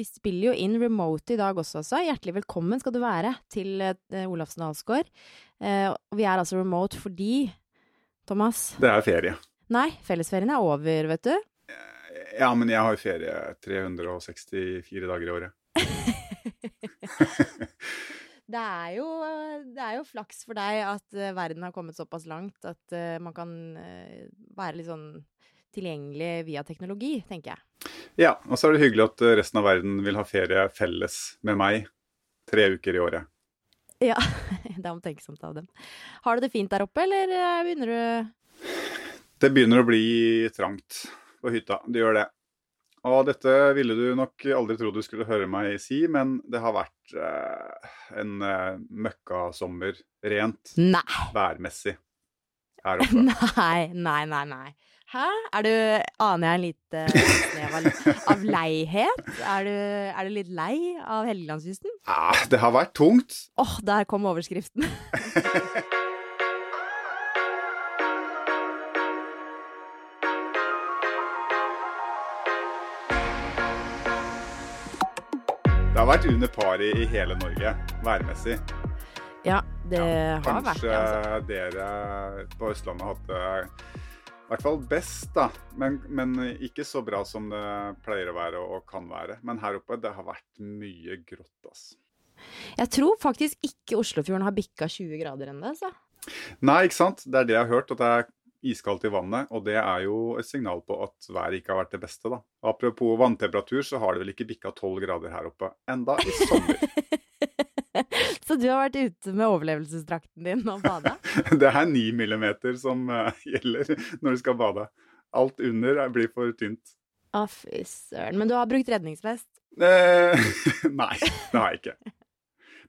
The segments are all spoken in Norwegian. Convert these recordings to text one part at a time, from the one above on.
vi spiller jo inn remote i dag også, så Hjertelig velkommen skal du være til uh, Olafsen Alsgaard. Uh, vi er altså remote fordi, Thomas Det er ferie. Nei, fellesferien er over, vet du. Ja, men jeg har ferie 364 dager i året. det, er jo, det er jo flaks for deg at verden har kommet såpass langt at man kan være litt sånn tilgjengelig via teknologi, tenker jeg. Ja, og så er det hyggelig at resten av verden vil ha ferie felles med meg tre uker i året. Ja, det er omtenksomt av dem. Har du det fint der oppe, eller begynner du Det begynner å bli trangt på hytta. Det gjør det. Og dette ville du nok aldri trodd du skulle høre meg si, men det har vært eh, en eh, møkkasommer rent nei. værmessig her oppe. Nei, nei, nei. nei. Hæ? Er du Aner jeg en lite snev av, av leihet? Er du, er du, litt lei av Helgelandskysten? Ja, det har vært tungt. Åh, oh, der kom overskriften. Det har vært under par i, hele Norge, værmessig. Ja, det ja, har vært det. Kanskje altså. dere på Østlandet hadde i hvert fall best, da. Men, men, ikke så bra som det pleier å være og kan være. Men her oppe, det har vært mye grått, altså. Jeg tror faktisk ikke Oslofjorden har bikka 20 grader ennå, altså. Nei, ikke sant. Det er det jeg har hørt. At det er iskaldt i vannet, og det er jo et signal på at været ikke har vært det beste, da. Apropos vanntemperatur, så har det vel ikke bikka tolv grader her oppe enda i sommer. så du har vært ute med overlevelsesdrakten din og bada? det er ni millimeter som uh, gjelder når du skal bade. Alt under blir for tynt. Å, fy søren. Men du har brukt redningsvest? Eh, nei, det har jeg ikke.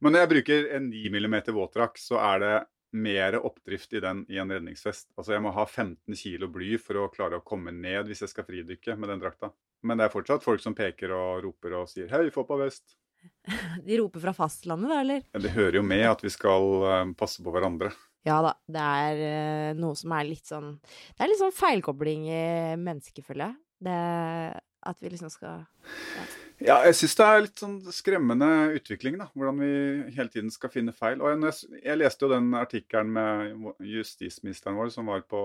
Men når jeg bruker en ni millimeter våtdrakt, så er det mer oppdrift i den i en redningsvest. Altså jeg må ha 15 kilo bly for å klare å komme ned hvis jeg skal fridykke med den drakta. Men det er fortsatt folk som peker og roper og sier 'hei, få på vest'. De roper fra fastlandet, da, eller? Ja, det hører jo med at vi skal uh, passe på hverandre. Ja da, det er uh, noe som er litt sånn Det er litt sånn feilkobling i mennesket, føler jeg. Det at vi liksom skal ja. Ja, jeg syns det er litt sånn skremmende utvikling, da. Hvordan vi hele tiden skal finne feil. Og jeg, jeg leste jo den artikkelen med justisministeren vår som var på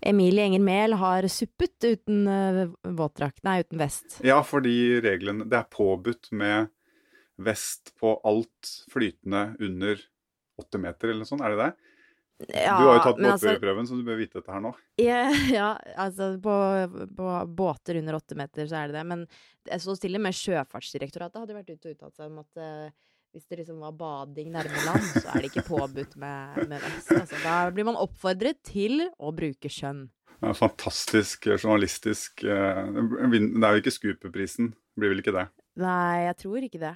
Emilie Enger Mehl har suppet uten uh, våtdrakt, nei, uten vest. Ja, fordi reglene Det er påbudt med vest på alt flytende under åtte meter, eller noe sånt. Er det det? Ja, du har jo tatt båtførerprøven, altså, så du bør vite dette her nå. Ja, ja altså på, på, båter under åtte meter så er det det. Men jeg så stille med Sjøfartsdirektoratet hadde vært ute og uttalt seg om at uh, hvis det liksom var bading nærme land, så er det ikke påbudt med, med vest. Altså, da blir man oppfordret til å bruke skjønn. Ja, fantastisk journalistisk. Eh, det er jo ikke Scooper-prisen, blir vel ikke det? Nei, jeg tror ikke det.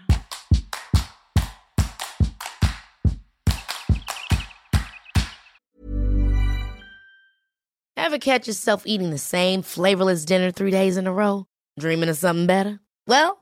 Ever catch yourself eating the same flavorless dinner three days in a row? Dreaming of something better? Well,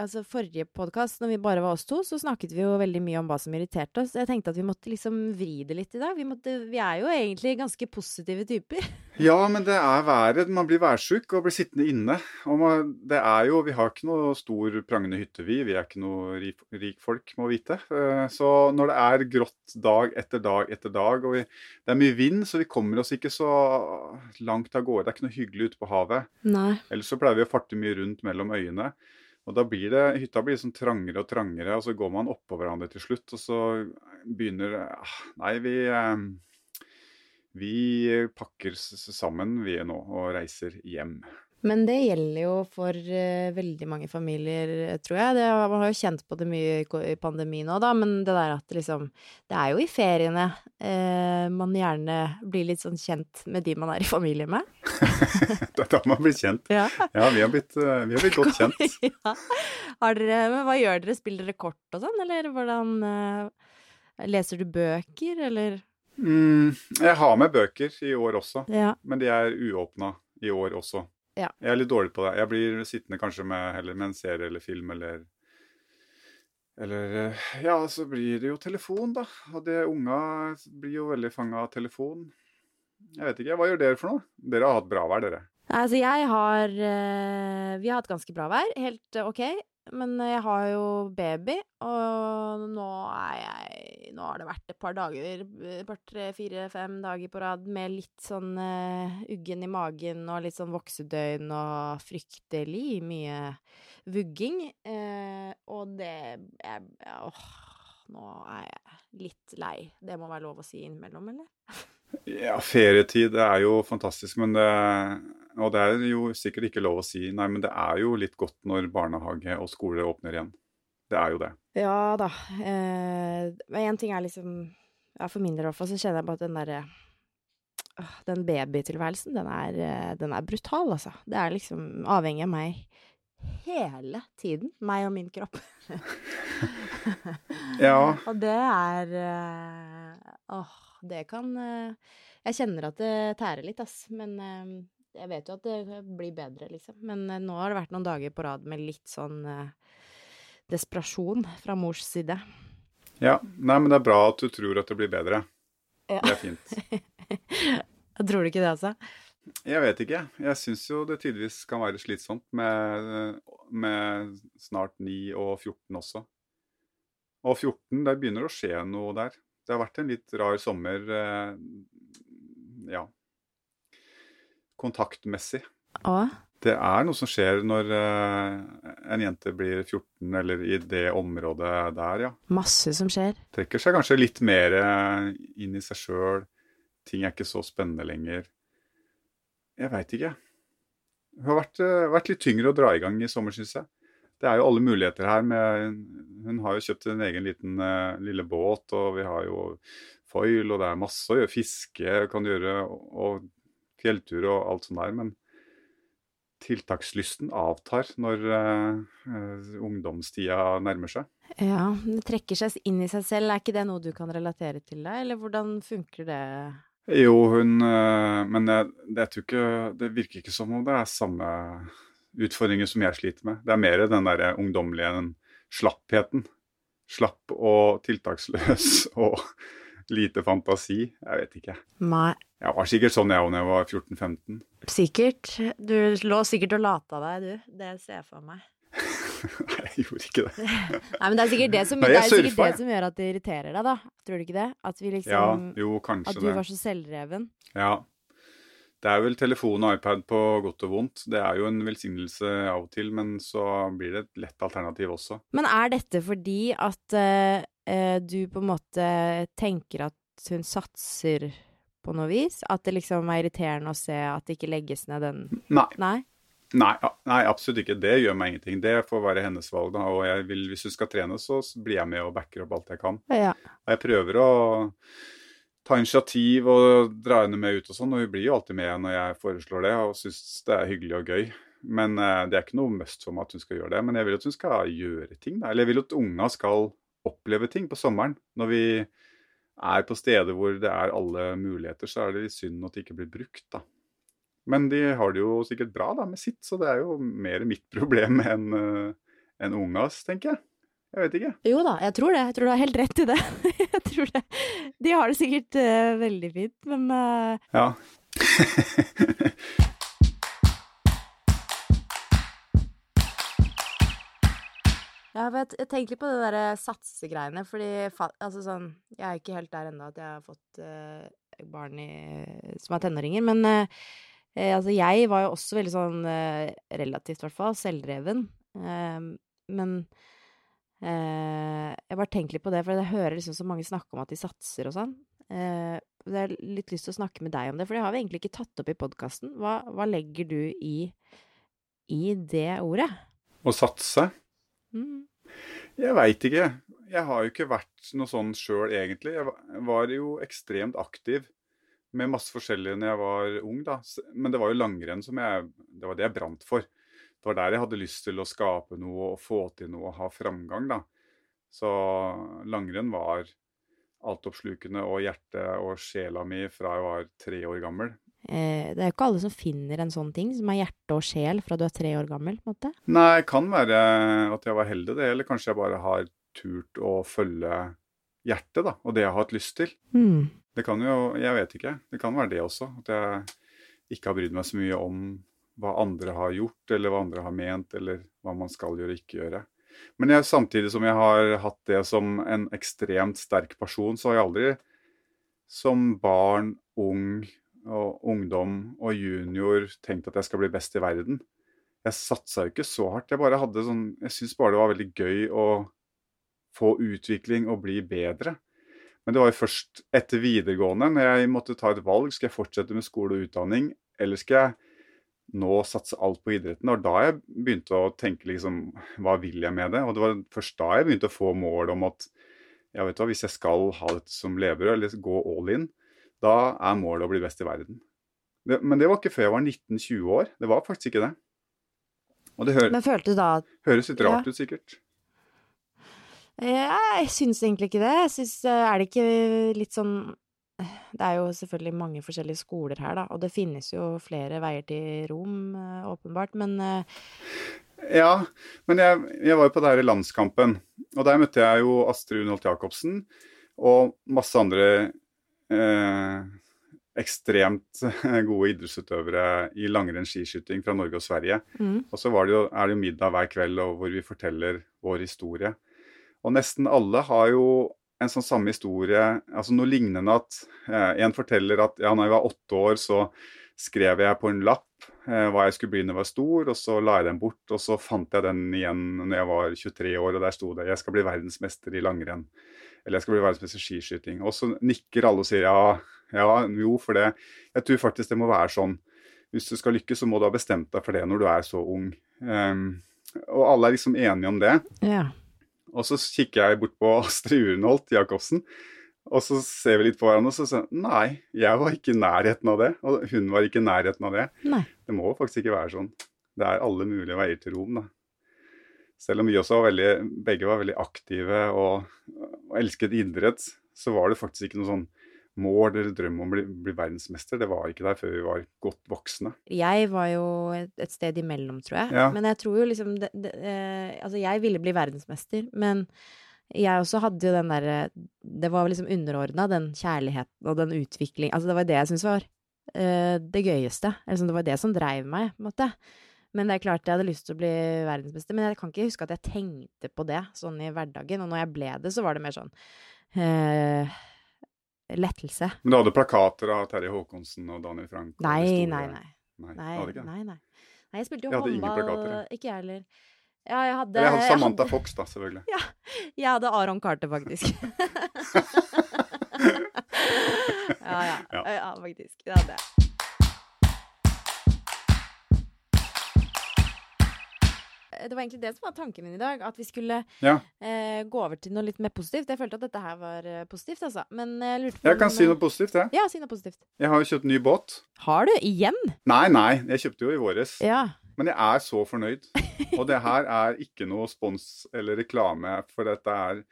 Altså forrige podkast, når vi bare var oss to, så snakket vi jo veldig mye om hva som irriterte oss. Jeg tenkte at vi måtte liksom vri det litt i dag. Vi, måtte, vi er jo egentlig ganske positive typer. Ja, men det er været. Man blir værsjuk og blir sittende inne. Og man, det er jo Vi har ikke noe stor, prangende hytte, vi. Vi er ikke noe rik, rik folk, må vite. Eh, så når det er grått dag etter dag etter dag, og vi, det er mye vind, så vi kommer oss ikke så langt av gårde. Det er ikke noe hyggelig ute på havet. Nei. Ellers så pleier vi å farte mye rundt mellom øyene. Og da blir det, Hytta blir liksom trangere og trangere, og så går man oppå hverandre til slutt. Og så begynner ah, Nei, vi, eh, vi pakker sammen vi nå og reiser hjem. Men det gjelder jo for uh, veldig mange familier, tror jeg. Det, man har jo kjent på det mye i pandemien òg, da, men det der at liksom Det er jo i feriene uh, man gjerne blir litt sånn kjent med de man er i familie med. Det er da man blir kjent. Ja. Ja, vi har blitt, uh, vi har blitt godt kjent. ja. Har dere, men hva gjør dere? Spiller dere kort og sånn, eller hvordan Leser du bøker, eller? Mm, jeg har med bøker i år også, Ja. men de er uåpna i år også. Ja. Jeg er litt dårlig på det. Jeg blir sittende kanskje med, heller med en serie eller film eller Eller eh, Ja, så blir det jo telefon, da. Og det unga blir jo veldig fanga av telefon. Jeg vet ikke. Hva gjør dere for noe? Dere har hatt bra vær, dere. Altså, jeg har eh, Vi har hatt ganske bra vær. Helt eh, OK. Men jeg har jo baby, og nå er jeg Nå har det vært et par dager, par tre, fire, fem dager på rad med litt sånn uh, uggen i magen og litt sånn voksedøgn og fryktelig mye vugging. Uh, og det jeg, Åh, nå er jeg litt lei. Det må være lov å si innimellom, eller? Ja, ferietid er jo fantastisk, men det Og det er jo sikkert ikke lov å si, nei, men det er jo litt godt når barnehage og skole åpner igjen. Det er jo det. Ja da. Eh, men én ting er liksom Ja, for min del i hvert fall, så kjenner jeg på at den derre Den babytilværelsen, den er, eh, den er brutal, altså. Det er liksom avhengig av meg hele tiden. Meg og min kropp. Ja, Og det er eh, Åh, det kan Jeg kjenner at det tærer litt, ass. Men jeg vet jo at det blir bedre, liksom. Men nå har det vært noen dager på rad med litt sånn desperasjon fra mors side. ja. Nei, men det er bra at du tror at det blir bedre. Ja. Det er fint. Tror du ikke det, altså? Jeg vet ikke. Jeg syns jo det tidvis kan være slitsomt med, med snart 9 og 14 også. Og 14, der begynner det å skje noe der. Det har vært en litt rar sommer, eh, ja, kontaktmessig. Å? Det er noe som skjer når eh, en jente blir 14, eller i det området der, ja. Masse som skjer. Trekker seg kanskje litt mer eh, inn i seg sjøl. Ting er ikke så spennende lenger. Jeg veit ikke. Det har vært, eh, vært litt tyngre å dra i gang i sommer, syns jeg. Det er jo alle muligheter her. Med, hun har jo kjøpt en egen liten lille båt, og vi har jo foil, og det er masse å gjøre. Fiske kan du gjøre, og, og fjelltur og alt sånt der. Men tiltakslysten avtar når uh, ungdomstida nærmer seg. Ja, det trekker seg inn i seg selv. Er ikke det noe du kan relatere til deg, eller hvordan funker det? Jo, hun uh, Men jeg, jeg tror ikke Det virker ikke som om det er samme utfordringer som jeg sliter med. Det er mer den derre ungdommelige slappheten. Slapp og tiltaksløs og lite fantasi. Jeg vet ikke. Nei. Jeg var sikkert sånn jeg òg da jeg var 14-15. Sikkert. Du lå sikkert og lata deg, du. Det ser jeg for meg. Nei, jeg gjorde ikke det. Nei, men det er sikkert det som, Nei, det er sikkert surfa, det som gjør at det irriterer deg, da. Tror du ikke det? At vi Ja, jo, kanskje At du det. var så selvreven. Ja. Det er vel telefon og iPad på godt og vondt. Det er jo en velsignelse av og til, men så blir det et lett alternativ også. Men er dette fordi at eh, du på en måte tenker at hun satser på noe vis? At det liksom er irriterende å se at det ikke legges ned den Nei. Nei? Nei, nei, absolutt ikke. Det gjør meg ingenting. Det får være hennes valg. Da. Og jeg vil, hvis hun skal trene, så blir jeg med og backer opp alt jeg kan. Ja. Og jeg prøver å ta initiativ og dra henne med ut og sånn, og hun blir jo alltid med når jeg foreslår det og syns det er hyggelig og gøy. Men uh, det er ikke noe must for meg at hun skal gjøre det. Men jeg vil at hun skal gjøre ting. Da. Eller jeg vil at unga skal oppleve ting på sommeren. Når vi er på steder hvor det er alle muligheter, så er det litt synd at det ikke blir brukt, da. Men de har det jo sikkert bra da med sitt, så det er jo mer mitt problem enn en ungas, tenker jeg. Jeg vet ikke. Jo da, jeg tror det. Jeg tror du har helt rett i det. jeg tror det. De har det sikkert uh, veldig fint, men uh... Ja. Ja, for jeg, tenker litt på det derre satsegreiene, fordi altså sånn Jeg er ikke helt der ennå at jeg har fått uh, barn i, som er tenåringer, men uh, altså jeg var jo også veldig sånn uh, relativt, i hvert fall, selvdreven. Men jeg bare tenker litt på det, for jeg hører liksom så mange snakke om at de satser og sånn. Uh, jeg har litt lyst til å snakke med deg om det, for det har vi egentlig ikke tatt opp i podkasten. Hva, hva legger du i i det ordet? Å satse? Mm. Jeg veit ikke. Jeg har jo ikke vært noe sånn sjøl, egentlig. Jeg var jo ekstremt aktiv med masse forskjellig når jeg var ung, da. Men det var jo langrenn som jeg Det var det jeg brant for. Det var der jeg hadde lyst til å skape noe og få til noe og ha framgang, da. Så langrenn var altoppslukende og hjertet og sjela mi fra jeg var tre år gammel. Eh, det er jo ikke alle som finner en sånn ting, som er hjerte og sjel fra du er tre år gammel. på en måte. Nei, det kan være at jeg var heldig, det. Eller kanskje jeg bare har turt å følge hjertet, da. Og det jeg har hatt lyst til. Mm. Det kan jo Jeg vet ikke. Det kan være det også. At jeg ikke har brydd meg så mye om hva andre har gjort, eller hva andre har ment, eller hva man skal gjøre og ikke gjøre. Men jeg, samtidig som jeg har hatt det som en ekstremt sterk person, så har jeg aldri som barn, ung og ungdom og junior tenkt at jeg skal bli best i verden. Jeg satsa jo ikke så hardt. Jeg bare hadde sånn Jeg syns bare det var veldig gøy å få utvikling og bli bedre. Men det var jo først etter videregående, når jeg måtte ta et valg. Skal jeg fortsette med skole og utdanning, eller skal jeg nå satse alt på idretten? Var da jeg begynte å tenke liksom Hva vil jeg med det? Og det var først da jeg begynte å få mål om at ja, vet du hva, hvis jeg skal ha dette som levebrød, eller gå all in, da er målet å bli best i verden. Det, men det var ikke før jeg var 19-20 år. Det var faktisk ikke det. Og det hø Men følte du da at høres litt rart ut, sikkert. Eh, Jeg syns egentlig ikke det. Jeg syns eh, Er det ikke litt sånn Det er jo selvfølgelig mange forskjellige skoler her, da, og det finnes jo flere veier til Rom, eh, åpenbart, men eh, Ja, men jeg, jeg var jo på det her i landskampen, og der møtte jeg jo Astrid Unholt Jacobsen og masse andre eh, ekstremt gode idrettsutøvere i langrenn skiskyting fra Norge og Sverige. mm, Og så var det jo, er det jo middag hver kveld hvor vi forteller vår historie. Og nesten alle har jo en sånn samme historie, altså noe lignende at eh, en forteller at ja, når jeg var åtte år, så skrev jeg på en lapp eh, hva jeg skulle bli når jeg var stor, og så la jeg den bort. Og så fant jeg den igjen når jeg var 23 år, og der sto det 'Jeg skal bli verdensmester i langrenn'. Eller 'Jeg skal bli verdensmester i skiskyting'. Og så nikker alle og sier ja, ja, jo, for det. Jeg tror faktisk det må være sånn. Hvis du skal lykkes, så må du ha bestemt deg for det når du er så ung. Um, og alle er liksom enige om det. ja. Og så kikker jeg bort på Astrid Urenholt Jacobsen, og så ser vi litt på hverandre og så sier nei, jeg var ikke i nærheten av det. Og hun var ikke i nærheten av det. Nei. Det må faktisk ikke være sånn. Det er alle mulige veier til Rom, da. Selv om vi også var veldig, begge var veldig aktive og, og elsket idrett, så var det faktisk ikke noe sånn mål eller drøm om å bli, bli verdensmester. Det var ikke der før vi var godt voksne. Jeg var jo et, et sted imellom, tror jeg. Ja. Men jeg tror jo liksom det, det, eh, Altså, jeg ville bli verdensmester, men jeg også hadde jo den derre Det var liksom underordna, den kjærligheten og den utvikling Altså, det var det jeg syntes var eh, det gøyeste. Sånn, det var det som dreiv meg, på en måte. Men det er klart jeg hadde lyst til å bli verdensmester, men jeg kan ikke huske at jeg tenkte på det sånn i hverdagen. Og når jeg ble det, så var det mer sånn eh, lettelse. Men du hadde plakater av Terje Håkonsen og Daniel Frank? Nei, store- nei, nei. Nei, Nei, hadde nei, nei. Nei, jeg spilte jo Jeg hadde ingen håndball plakater, jeg. Ikke jeg heller. Ja, jeg hadde Eller jeg hadde Samantha jeg Fox, da, selvfølgelig. Ja, jeg hadde Aron Carter, faktisk. ja, ja, Ja. ja. faktisk. Det hadde jeg. Det var egentlig det som var tanken min i dag. At vi skulle Ja. eh, gå over til noe litt mer positivt. Jeg følte at dette her var eh, positivt, altså. Men jeg lurte på Jeg kan om, si eh, noe positivt, jeg. Ja, si noe positivt. Jeg har jo kjøpt ny båt. Har du? Igjen? Nei, nei, jeg kjøpte jo i våres. Ja. Men jeg er så fornøyd. Og det her er ikke noe spons eller reklame, for dette er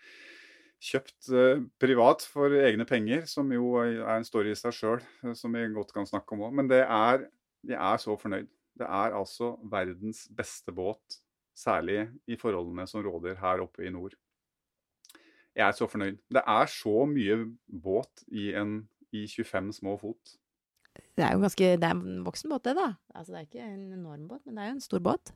kjøpt eh, privat for egne penger, som jo er en story i seg sjøl, som vi godt kan snakke om òg. Men det er Jeg er så fornøyd. Det er altså verdens beste båt, særlig i forholdene som råder her oppe i nord. Jeg er så fornøyd. Det er så mye båt i en i 25 små fot. Det er jo ganske Det er en voksen båt, det, da. Altså, det er ikke en enorm båt, men det er jo en stor båt.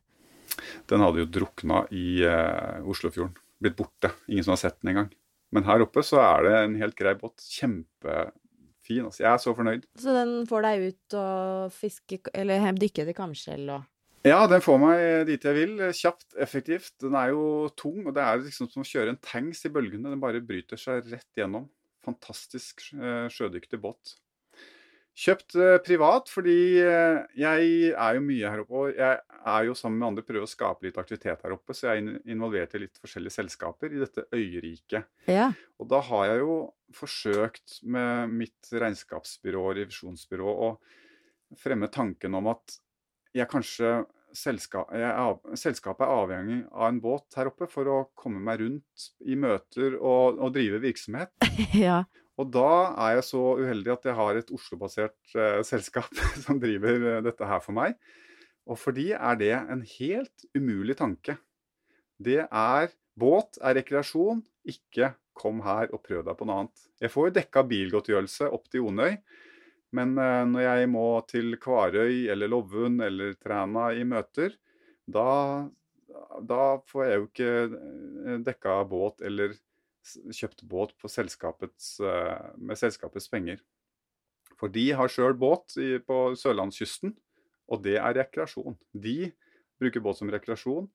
Den hadde jo drukna i eh, Oslofjorden. Blitt borte. Ingen som har sett den engang. Men her oppe så er det en helt grei båt. Kjempefin. Altså. Jeg er så fornøyd. Så den får deg ut og fiske Eller dykke etter kamskjell og Ja, den får meg dit jeg vil. Kjapt, effektivt. Den er jo tung, og det er liksom som å kjøre en tanks i bølgene. Den bare bryter seg rett gjennom. Fantastisk eh, sjødyktig båt. Kjøpt eh, privat fordi eh, jeg er jo mye her oppe. Og jeg er jo sammen med andre prøver å skape litt aktivitet her oppe, så jeg er in- involvert i litt forskjellige selskaper i dette øyriket. Ja. Og da har jeg jo forsøkt med mitt regnskapsbyrå og revisjonsbyrå å fremme tanken om at jeg kanskje selska jeg av- selskapet er avhengig av en båt her oppe for å komme meg rundt i møter og, og drive virksomhet. ja. Og da er jeg så uheldig at jeg har et Oslo-basert eh, selskap som driver eh, dette her for meg. Og for de er det en helt umulig tanke. Det er båt er rekreasjon, ikke kom her og prøv deg på noe annet. Jeg får jo dekka bilgodtgjørelse opp til Onøy, men eh, når jeg må til Kvarøy eller Lovund eller Træna i møter, da, da får jeg jo ikke eh, dekka båt eller kjøpt båt selskapets, eh, med selskapets penger. For de har sjøl båt på sørlandskysten, og det er rekreasjon. De bruker båt som rekreasjon.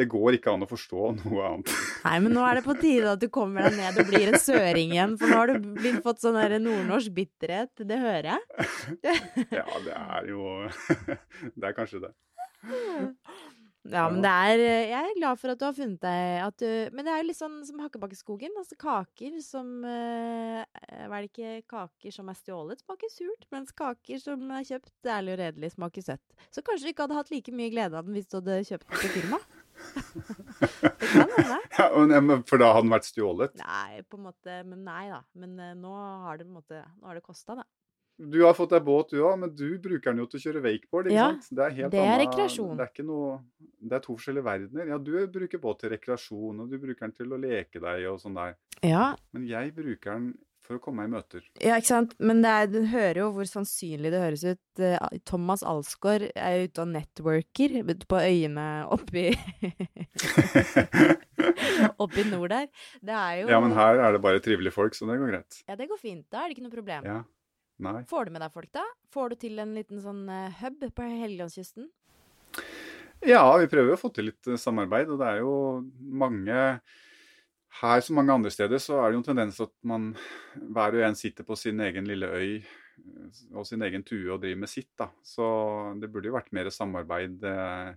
Det går ikke an å forstå noe annet. Nei, men nå er det på tide at du kommer deg ned og blir en søring igjen, for nå har du blitt fått sånn nordnorsk bitterhet. Det hører jeg. Ja, det er jo Det er kanskje det. Ja, men det er Jeg er glad for at du har funnet deg at du, Men det er jo litt sånn som Hakkebakkeskogen. Altså kaker som eh, Hva er det ikke Kaker som er stjålet, smaker surt, mens kaker som er kjøpt ærlig og redelig, smaker søtt. Så kanskje du ikke hadde hatt like mye glede av den hvis du hadde kjøpt den på firma? Det kan hende. Ja, men- For da hadde den vært stjålet? Nei, på en måte Men nei, da. Men eh, nå har det på en måte Nå har det kosta, da. Du har fått deg båt, du òg, men du bruker den jo til å kjøre wakeboard. ikke Ja, sant? Det er, helt det er annet- rekreasjon. Det er, noe, det er to forskjellige verdener. Ja, du bruker båt til rekreasjon, og du bruker den til å leke deg og sånn der. Ja, Men jeg bruker den for å komme meg i møter. Ja, ikke sant. Men det er, du hører jo hvor sannsynlig det høres ut. Thomas Alsgaard er jo ute og networker på øyene oppi Oppi nord der. Det er jo Ja, men her er det bare trivelige folk, så det går greit. Ja, det går fint. Da er det ikke noe problem. Ja. Nei. Får du med deg folk, da? Får du til en liten sånn eh, hub på Helgelandskysten? Ja, vi prøver å få til litt eh, samarbeid, og det er jo mange Her som mange andre steder så er det jo en tendens at man hver og en sitter på sin egen lille øy eh, og sin egen tue og driver med sitt, da. Så det burde jo vært mer samarbeid eh,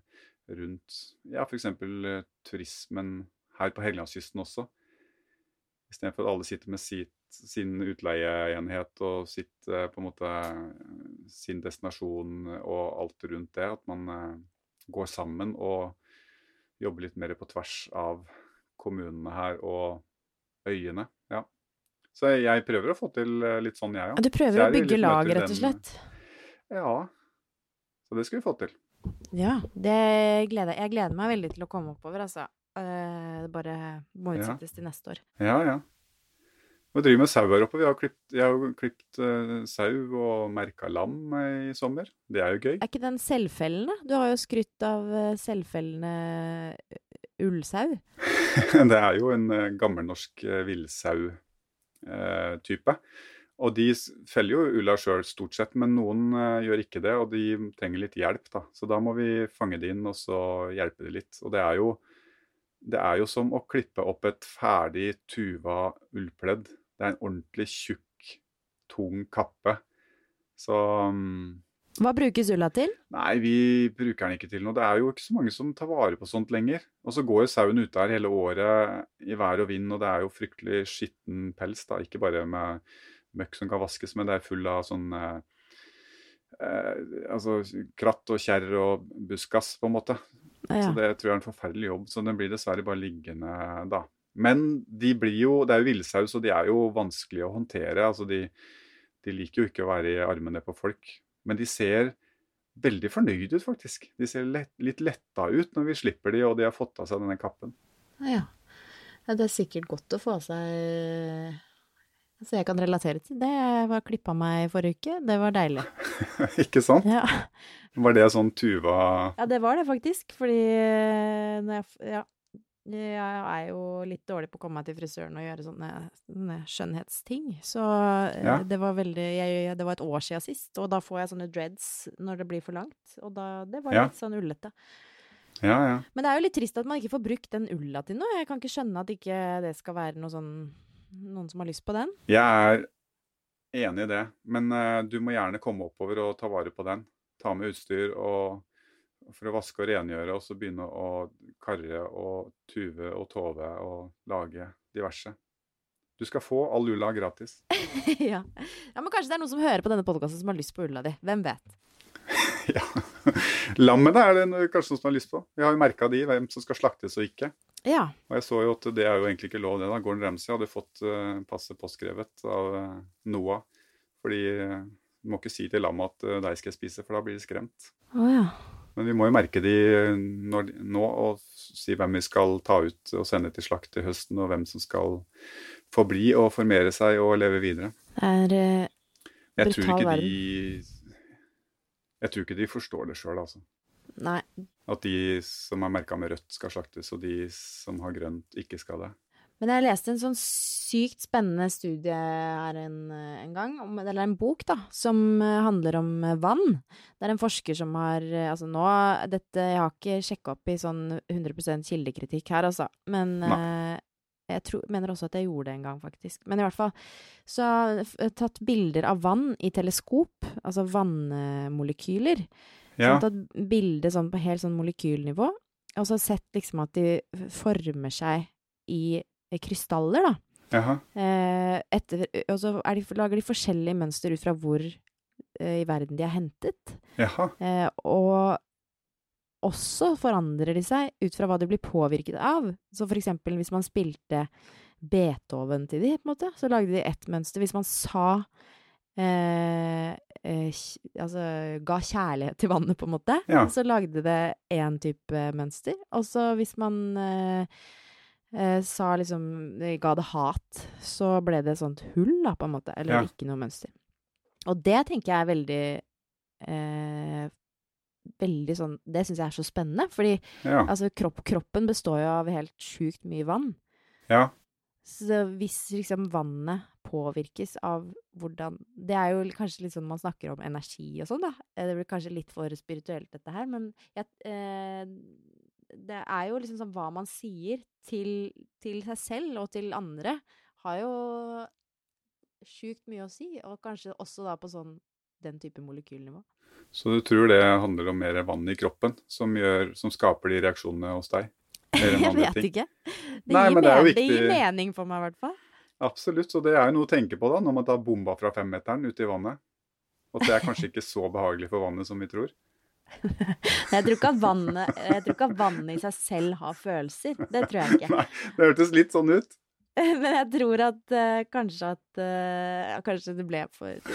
rundt ja, f.eks. Eh, turismen her på Helgelandskysten også. Istedenfor at alle sitter med sitt, sin utleieenhet og sitt, på en måte, sin destinasjon og alt rundt det. At man går sammen og jobber litt mer på tvers av kommunene her og øyene. Ja. Så jeg prøver å få til eh, litt sånn, jeg Ja, òg. du prøver å bygge lag, rett og slett? Ja. Så det skal vi få til. Ja, det gleder jeg. Jeg gleder meg veldig til å komme oppover, altså. Eh, Det bare må Ja. utsettes til neste år. Ja, ja. Vi driver med sau her oppe. Vi har klipt, jeg har klipt eh, sau og merka lam i sommer. Det er jo gøy. Er ikke den selvfellende? Du har jo skrytt av eh, selvfellende eh, ullsau. Det er jo en uh, gammelnorsk uh, villsau-type. og de feller jo ulla sjøl stort sett, men noen gjør ikke det, og de trenger litt hjelp. da. Så da må vi fange de inn og så hjelpe de litt. Og det er jo, det er jo som å klippe opp et ferdig tuva ullpledd. Det er en ordentlig tjukk, tung kappe. Så mm, Hva brukes ulla til? Nei, vi bruker den ikke til noe. Det er jo ikke så mange som tar vare på sånt lenger. Og så går jo sauen ute her hele året i vær og vind, og det er jo fryktelig skitten pels. da. Ikke bare med møkk som kan vaskes, men det er full av sånn eh, eh, altså kratt og kjerr og buskas, på en måte. Ja. Så det tror jeg er en forferdelig jobb. Så den blir dessverre bare liggende da. Men de blir jo, det er jo villsaus, og de er jo vanskelig å håndtere. altså de, de liker jo ikke å være i armene på folk. Men de ser veldig fornøyde ut, faktisk. De ser lett, litt letta ut når vi slipper de, og de har fått av seg denne kappen. Ja. ja. Det er sikkert godt å få av seg så jeg kan relatere til det. Jeg var klippa meg i forrige uke. Det var deilig. ikke sant? Ja. Var det sånn Tuva ja, det var det faktisk. Fordi eh, jeg Ja. Jeg er jo litt dårlig på å komme meg til frisøren og gjøre sånne, sånne skjønnhetsting. Så eh, Ja. det var veldig jeg, Det var et år siden sist, og da får jeg sånne dreads når det blir for langt. Og da Det var Ja. litt sånn ullete. Ja, ja. Men det er jo litt trist at man ikke får brukt den ulla til noe. Jeg kan ikke skjønne at ikke det skal være noe sånn Noen som har lyst på den. Jeg er enig i det. Men uh, du må gjerne komme oppover og ta vare på den. Ta med utstyr og, for å vaske og rengjøre, og så begynne å karre og tuve og tove og lage diverse. Du skal få all ulla gratis. ja. ja, men kanskje det er noen som hører på denne podkasten som har lyst på ulla di. Hvem vet? ja. Lammene er det kanskje noen som har lyst på. Vi har jo merka de, hvem som skal slaktes og ikke. Ja. Og jeg så jo at det er jo egentlig ikke lov, det da. Gordon Ramsay hadde fått uh, passet påskrevet av eh, Noah. Fordi eh, du må ikke si til lammet at uh, deg skal jeg spise, for da blir de skremt. Å ja. Men vi må jo merke de når, nå og si hvem vi skal ta ut og sende til slakt til høsten, og hvem som skal få bli og formere seg og leve videre. Det er uh, Jeg tror Brutal verden. de Jeg tror ikke de forstår det sjøl, altså. Nei. At de som er merka med rødt, skal slaktes, og de som har grønt, ikke skal det. Men jeg leste en sånn sykt spennende studie her en, en gang, om, eller en bok, da, som eh, handler om eh, vann. Det er en forsker som har eh, Altså nå dette, Jeg har ikke sjekka opp i sånn 100% kildekritikk her, altså. Men uh, jeg tror, mener også at jeg gjorde det en gang, faktisk. Men i hvert fall så har jeg tatt bilder av vann i teleskop, altså vannmolekyler. Ja, Sånn tatt bilde sånn på helt sånn molekylnivå, og så sett liksom at de former seg i eh, krystaller, da. jaha. Eh, etter, og så de, lager de forskjellige mønster ut fra hvor eh, i verden de er hentet. Jaha. Eh, og også forandrer de seg ut fra hva de blir påvirket av. Så for eksempel hvis man spilte Beethoven til de, på en måte, så lagde de ett mønster. Hvis man sa eh, eh, Altså ga kjærlighet til vannet, på en måte, Ja. så lagde det én type mønster. Og så hvis man eh, eh, sa liksom eh, Ga det hat, så ble det et sånt hull, da, på en måte. Eller Ja. ikke noe mønster. Og det tenker jeg er veldig eh, Veldig sånn Det syns jeg er så spennende, fordi Ja. altså, kropp, kroppen består jo av helt sjukt mye vann. ja. Så hvis liksom vannet påvirkes av hvordan Det er jo kanskje litt sånn man snakker om energi og sånn, da. Eh, Det blir kanskje litt for spirituelt, dette her, men jeg, eh, det er jo liksom sånn hva man sier til, til seg selv og til andre, har jo sjukt mye å si, og kanskje også da på sånn den type molekylnivå. Så du tror det handler om mer vann i kroppen som, gjør, som skaper de reaksjonene hos deg? Jeg vet ting? ikke. Det, Nei, gir men det er men- det gir mening for meg, i hvert fall. Absolutt, så det er jo noe å tenke på da, når man tar bomba fra femmeteren ute i vannet. Og at det er kanskje ikke så behagelig for vannet som vi tror. Jeg tror ikke at vannet, jeg tror ikke at vannet i seg selv har følelser. Det tror jeg ikke. Nei, det hørtes litt sånn ut. Men jeg tror at uh, kanskje at uh, Kanskje det ble for eh,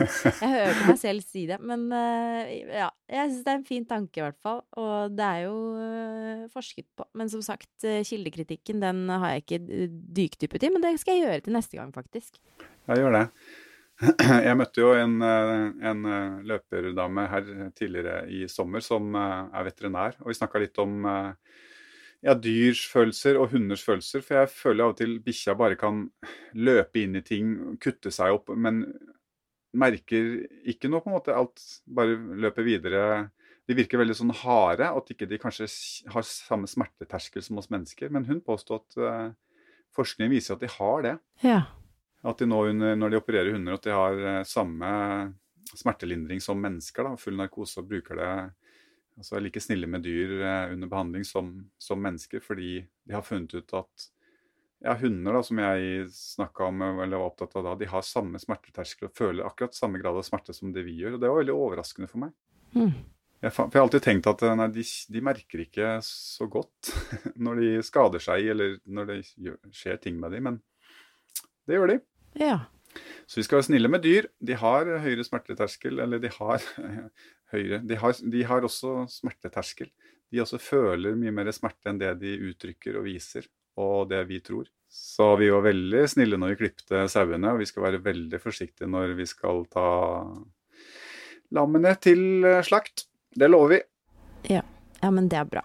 Jeg hørte meg selv si det, men uh, ja. Jeg syns det er en fin tanke, i hvert fall. Og det er jo forsket på. Men som sagt, kildekritikken den har jeg ikke dykdypet i, men det skal jeg gjøre til neste gang, faktisk. Jeg gjør det. Jeg møtte jo en, eh, en eh, løperdame her tidligere i sommer som eh, er veterinær, og vi snakka litt om ja, dyrs følelser og hunders følelser. For jeg føler av og til bikkja bare kan løpe inn i ting, kutte seg opp, men merker ikke noe, på en måte. Alt bare løper videre. De virker veldig sånn harde, at ikke de kanskje har samme smerteterskel som oss mennesker. Men hun påstod at forskningen forskning viser at de har det. Ja. At de nå når de opererer hunder, at de har eh, samme smertelindring som mennesker. Da, full narkose og bruker det altså er like snille med dyr eh, under behandling som, som mennesker, fordi de har funnet ut at ja, hunder, da, som jeg snakka om eller var opptatt av da, de har samme smerteterskel og føler akkurat samme grad av smerte som det vi gjør. og Det var veldig overraskende for meg. Mm. Jeg, for jeg har alltid tenkt at eh, nei, de, de merker ikke så godt når de skader seg eller når det skjer ting med dem, men det gjør de. Ja. Så vi skal være snille med dyr. De har høyere smerteterskel, eller de har høyere De har, de har også smerteterskel. De også føler mye mer smerte enn det de uttrykker og viser, og det vi tror. Så vi var veldig snille når vi klipte sauene, og vi skal være veldig forsiktige når vi skal ta lammene til slakt. Det lover vi. Ja, men det er bra.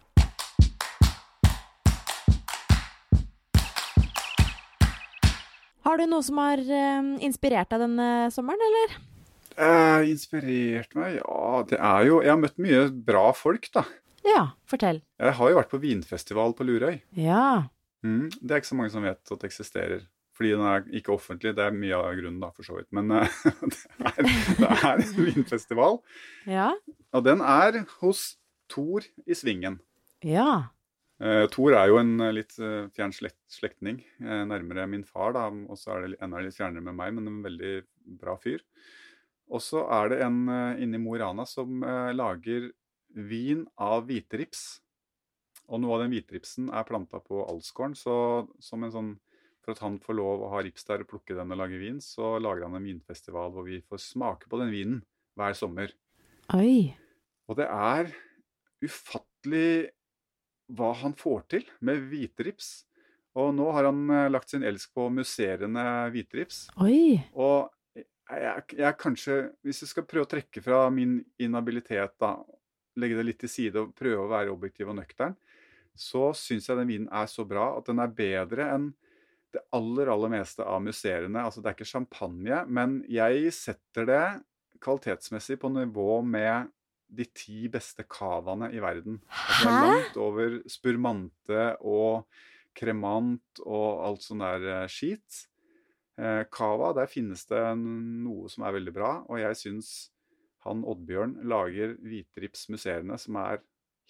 Har du noe som har eh, inspirert deg denne sommeren, eller? Eh, inspirert meg? Ja, det er jo Jeg har møtt mye bra folk, da. Ja, fortell. Jeg har jo vært på vinfestival på Lurøy. Ja. Mm, det er ikke så mange som vet at det eksisterer, Fordi den er ikke offentlig. Det er mye av grunnen, da, for så vidt. Men uh, det, er, det er en vinfestival. Ja. Og den er hos Thor i Svingen. Ja. Uh, Thor er jo en litt uh, fjern slekt, slektning. nærmere min far, da. Og så er det enda litt fjernere med meg, men en veldig bra fyr. Og så er det en uh, inni Mo i Rana som lager vin av hviterips. Og noe av den hvitripsen er planta på Alsgården, så som en sånn for at han får lov å ha rips der og plukke den og lage vin, så lager han en vinfestival hvor vi får smake på den vinen hver sommer. Oi. Og det er ufattelig hva han får til med hviterips. Og nå har han eh, lagt sin elsk på musserende hviterips. Oi. Og jeg, jeg kanskje, hvis jeg skal prøve å trekke fra min inhabilitet, da, legge det litt til side og prøve å være objektiv og nøktern, så syns jeg den vinen er så bra at den er bedre enn det aller, aller meste av musserende. Altså det er ikke champagne, men jeg setter det kvalitetsmessig på nivå med de ti beste cavaene i verden. Altså, Hæ? langt over spurmante og kremant og alt sånn der uh, skit. Eh, cava, der finnes det noe som er veldig bra, og jeg syns han Oddbjørn lager hvitrips museene som er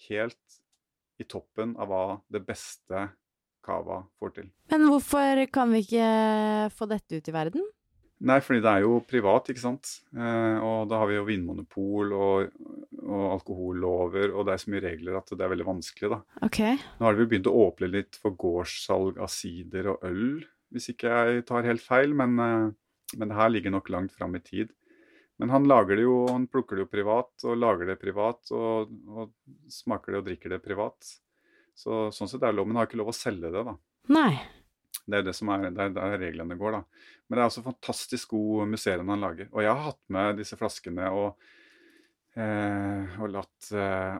helt i toppen av hva det beste Cava får til. Men hvorfor kan vi ikke få dette ut i verden? Nei, fordi det er jo privat, ikke sant. Eh, og da har vi jo vinmonopol og, og, alkohollover, og det er så mye regler at det er veldig vanskelig, da. Okay. Nå har vi begynt å åpne litt for gårdssalg av sider og øl, hvis ikke jeg tar helt feil, men, eh, men det her ligger nok langt fram i tid. Men han lager det jo, han plukker det jo privat, og lager det privat, og, og smaker det og drikker det privat. Så, sånn sett er det lov, men har ikke lov å selge det, da. Nei. Det er det som er, det er der reglene går, da. Men det er altså fantastisk god musserende han lager. Og jeg har hatt med disse flaskene og, eh, og latt eh,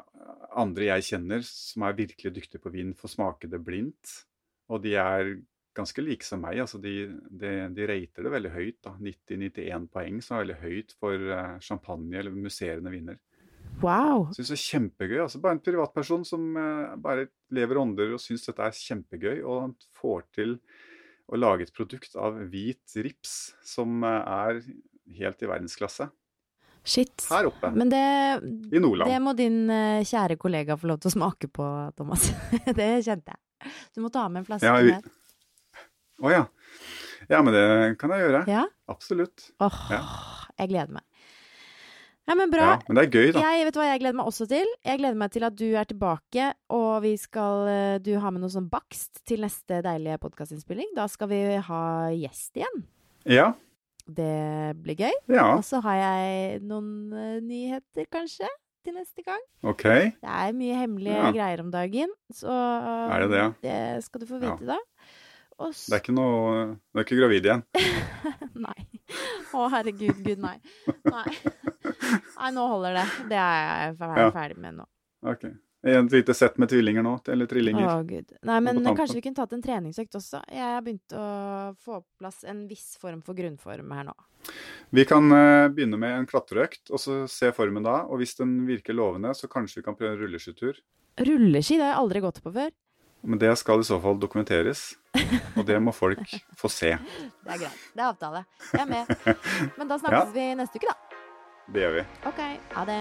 andre jeg kjenner, som er virkelig dyktige på vin, få smake det blindt. Og de er ganske like som meg. altså De, de, de rater det veldig høyt. 90-91 poeng, som er veldig høyt for eh, champagne eller musserende viner. Wow. Syns det er kjempegøy. altså Bare en privatperson som eh, bare lever ånder og syns dette er kjempegøy, og han får til å lage et produkt av hvit rips som eh, er helt i verdensklasse. Shit. Her oppe Men det, i Nordland. det må din eh, kjære kollega få lov til å smake på, Thomas. det kjente jeg. Du må ta med en flaske Ja, vi- mer. Å ja. Ja, men det kan jeg gjøre. Ja? Absolutt. Åh, Ja. jeg gleder meg. Ja, men bra. Ja, men det er gøy, da. Jeg vet hva jeg gleder meg også til. Jeg gleder meg til at du er tilbake, og vi skal eh, Du har med noe sånn bakst til neste deilige podkastinnspilling. Da skal vi ha gjest igjen. Ja. Det blir gøy. Ja, Og så har jeg noen eh, nyheter, kanskje, til neste gang. OK. Det er mye hemmelige Ja. greier om dagen, så Er det det, ja? det skal du få Ja. vite da. Og Det er ikke noe Du er ikke gravid igjen? Nei. Å, herregud, gud, nei. Nei. Nei, nå holder det. Det er jeg fer- Ja. ferdig med nå. OK. Et lite sett med tvillinger nå, eller trillinger. Å, gud. Nei, men kanskje vi kunne tatt en treningsøkt også. Jeg har begynt å få på plass en viss form for grunnform her nå. Vi kan uh, begynne med en klatreøkt, og så se formen da. Og hvis den virker lovende, så kanskje vi kan prøve en rulleskitur. Rulleski, det har jeg aldri gått på før. Men det skal i så fall dokumenteres, og det må folk få se. Det er greit. Det er avtale. Jeg er med. Men da snakkes Ja. vi neste uke, da. Det gjør vi. OK. Ha det.